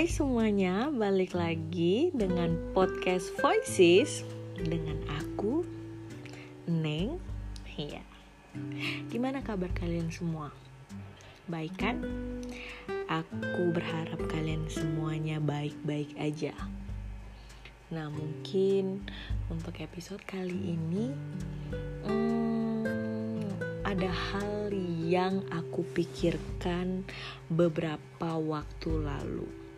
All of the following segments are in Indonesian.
Hai semuanya, balik lagi dengan podcast Voices dengan aku Neng. Iya. Gimana kabar kalian semua? Baik kan? Aku berharap kalian semuanya baik-baik aja. Nah, mungkin untuk episode kali ini hmm, ada hal yang aku pikirkan beberapa waktu lalu.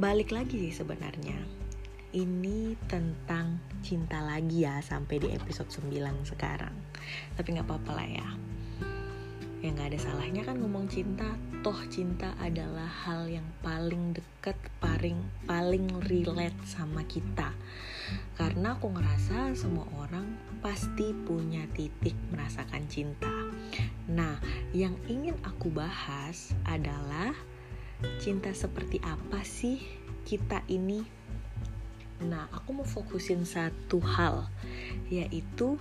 Balik lagi sih sebenarnya. Ini tentang cinta lagi ya sampai di episode 9 sekarang. Tapi nggak apa-apa lah ya ya nggak ada salahnya kan ngomong cinta toh cinta adalah hal yang paling deket paling paling relate sama kita karena aku ngerasa semua orang pasti punya titik merasakan cinta nah yang ingin aku bahas adalah cinta seperti apa sih kita ini nah aku mau fokusin satu hal yaitu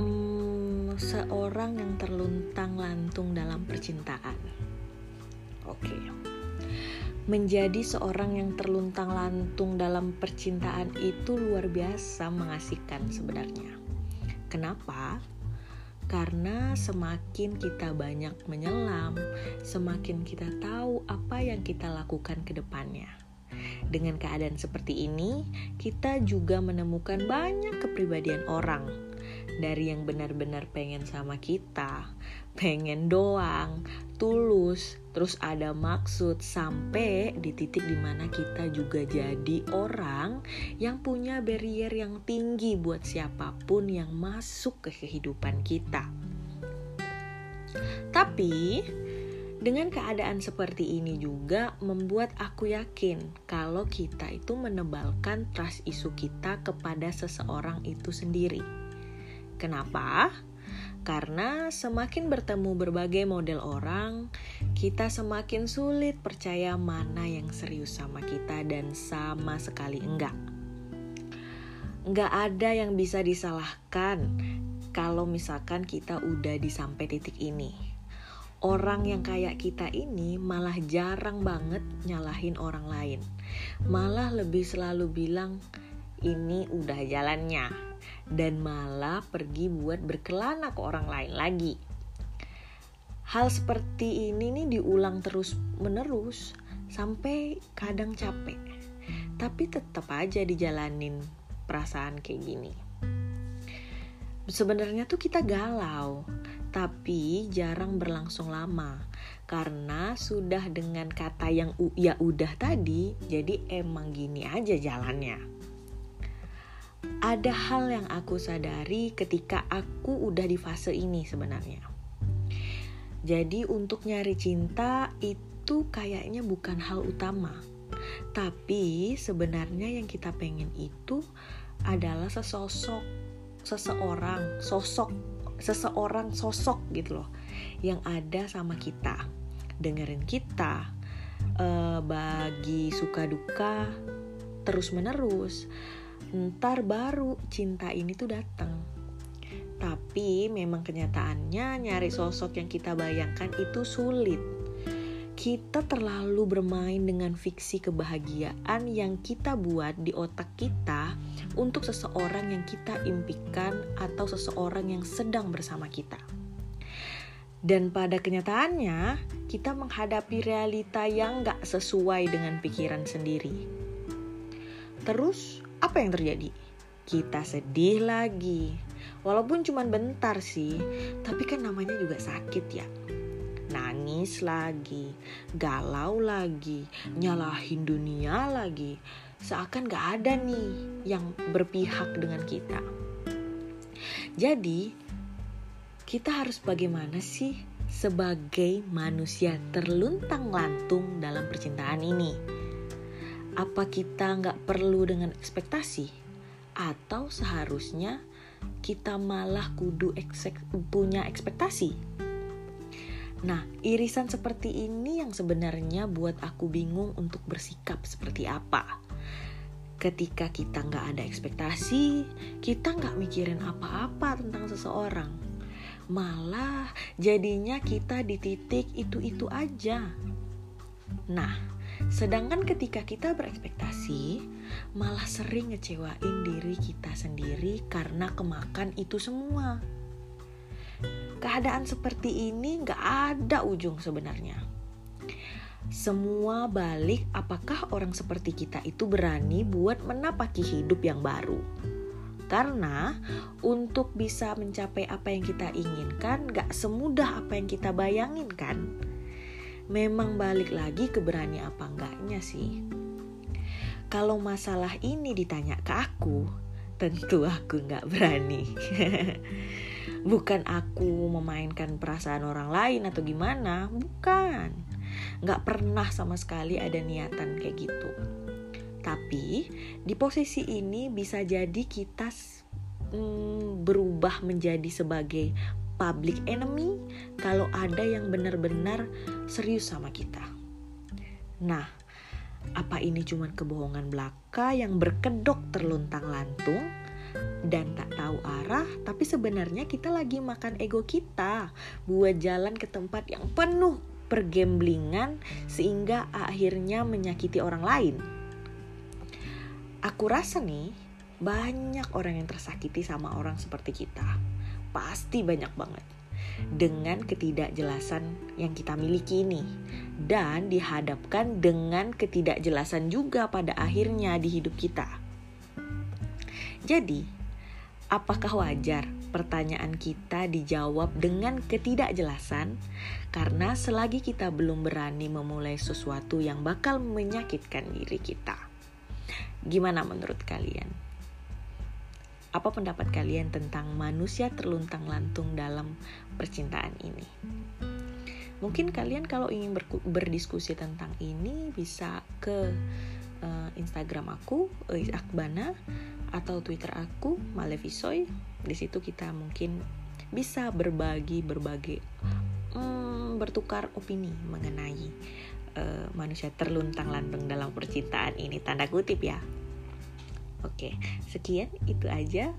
hmm, seorang yang terluntang lantung dalam percintaan. Oke. Menjadi seorang yang terluntang lantung dalam percintaan itu luar biasa mengasihkan sebenarnya. Kenapa? Karena semakin kita banyak menyelam, semakin kita tahu apa yang kita lakukan ke depannya. Dengan keadaan seperti ini, kita juga menemukan banyak kepribadian orang dari yang benar-benar pengen sama kita, pengen doang, tulus, terus ada maksud sampai di titik di mana kita juga jadi orang yang punya barrier yang tinggi buat siapa pun yang masuk ke kehidupan kita. Tapi dengan keadaan seperti ini juga membuat aku yakin kalau kita itu menebalkan trust isu kita kepada seseorang itu sendiri. Kenapa? Karena semakin bertemu berbagai model orang, kita semakin sulit percaya mana yang serius sama kita dan sama sekali enggak. Enggak ada yang bisa disalahkan kalau misalkan kita udah di sampai titik ini. Orang yang kayak kita ini malah jarang banget nyalahin orang lain. Malah lebih selalu bilang, ini udah jalannya dan malah pergi buat berkelana ke orang lain lagi. Hal seperti ini nih diulang terus menerus sampai kadang capek. Tapi tetap aja dijalanin perasaan kayak gini. Sebenarnya tuh kita galau, tapi jarang berlangsung lama karena sudah dengan kata yang ya udah tadi, jadi emang gini aja jalannya ada hal yang aku sadari ketika aku udah di fase ini sebenarnya. Jadi untuk nyari cinta itu kayaknya bukan hal utama. Tapi sebenarnya yang kita pengen itu adalah sesosok seseorang, sosok seseorang sosok gitu loh yang ada sama kita. Dengerin kita uh, bagi suka duka terus menerus ntar baru cinta ini tuh datang. Tapi memang kenyataannya nyari sosok yang kita bayangkan itu sulit. Kita terlalu bermain dengan fiksi kebahagiaan yang kita buat di otak kita untuk seseorang yang kita impikan atau seseorang yang sedang bersama kita. Dan pada kenyataannya, kita menghadapi realita yang gak sesuai dengan pikiran sendiri. Terus, apa yang terjadi? Kita sedih lagi. Walaupun cuma bentar sih, tapi kan namanya juga sakit ya. Nangis lagi, galau lagi, nyalahin dunia lagi. Seakan gak ada nih yang berpihak dengan kita. Jadi, kita harus bagaimana sih sebagai manusia terluntang lantung dalam percintaan ini? Apa kita nggak perlu dengan ekspektasi atau seharusnya kita malah kudu eksek, punya ekspektasi Nah, irisan seperti ini yang sebenarnya buat aku bingung untuk bersikap seperti apa. Ketika kita nggak ada ekspektasi, kita nggak mikirin apa-apa tentang seseorang. Malah jadinya kita di titik itu-itu aja. Nah, sedangkan ketika kita berekspektasi, malah sering ngecewain diri kita sendiri karena kemakan itu semua. Keadaan seperti ini gak ada ujung sebenarnya. Semua balik apakah orang seperti kita itu berani buat menapaki hidup yang baru. Karena untuk bisa mencapai apa yang kita inginkan gak semudah apa yang kita bayangin kan. Memang balik lagi ke berani apa enggaknya sih. Kalau masalah ini ditanya ke aku, tentu aku gak berani. bukan aku memainkan perasaan orang lain atau gimana, bukan. Gak pernah sama sekali ada niatan kayak gitu tapi di posisi ini bisa jadi kita mm, berubah menjadi sebagai public enemy kalau ada yang benar-benar serius sama kita. Nah, apa ini cuma kebohongan belaka yang berkedok terluntang lantung dan tak tahu arah, tapi sebenarnya kita lagi makan ego kita buat jalan ke tempat yang penuh pergemblingan sehingga akhirnya menyakiti orang lain aku rasa nih banyak orang yang tersakiti sama orang seperti kita. Pasti banyak banget. Dengan ketidakjelasan yang kita miliki ini. Dan dihadapkan dengan ketidakjelasan juga pada akhirnya di hidup kita. Jadi, apakah wajar pertanyaan kita dijawab dengan ketidakjelasan? Karena selagi kita belum berani memulai sesuatu yang bakal menyakitkan diri kita. Gimana menurut kalian? Apa pendapat kalian tentang manusia terluntang-lantung dalam percintaan ini? Mungkin kalian kalau ingin berdiskusi tentang ini bisa ke uh, Instagram aku, uh, Akbana, atau Twitter aku, Malevisoy. Di situ kita mungkin bisa berbagi berbagai um, bertukar opini mengenai uh, manusia terluntang lantung dalam percintaan ini tanda kutip ya oke sekian itu aja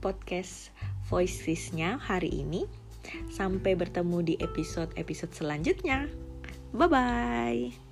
podcast voicesnya hari ini. Sampai bertemu di episode episode selanjutnya. Bye bye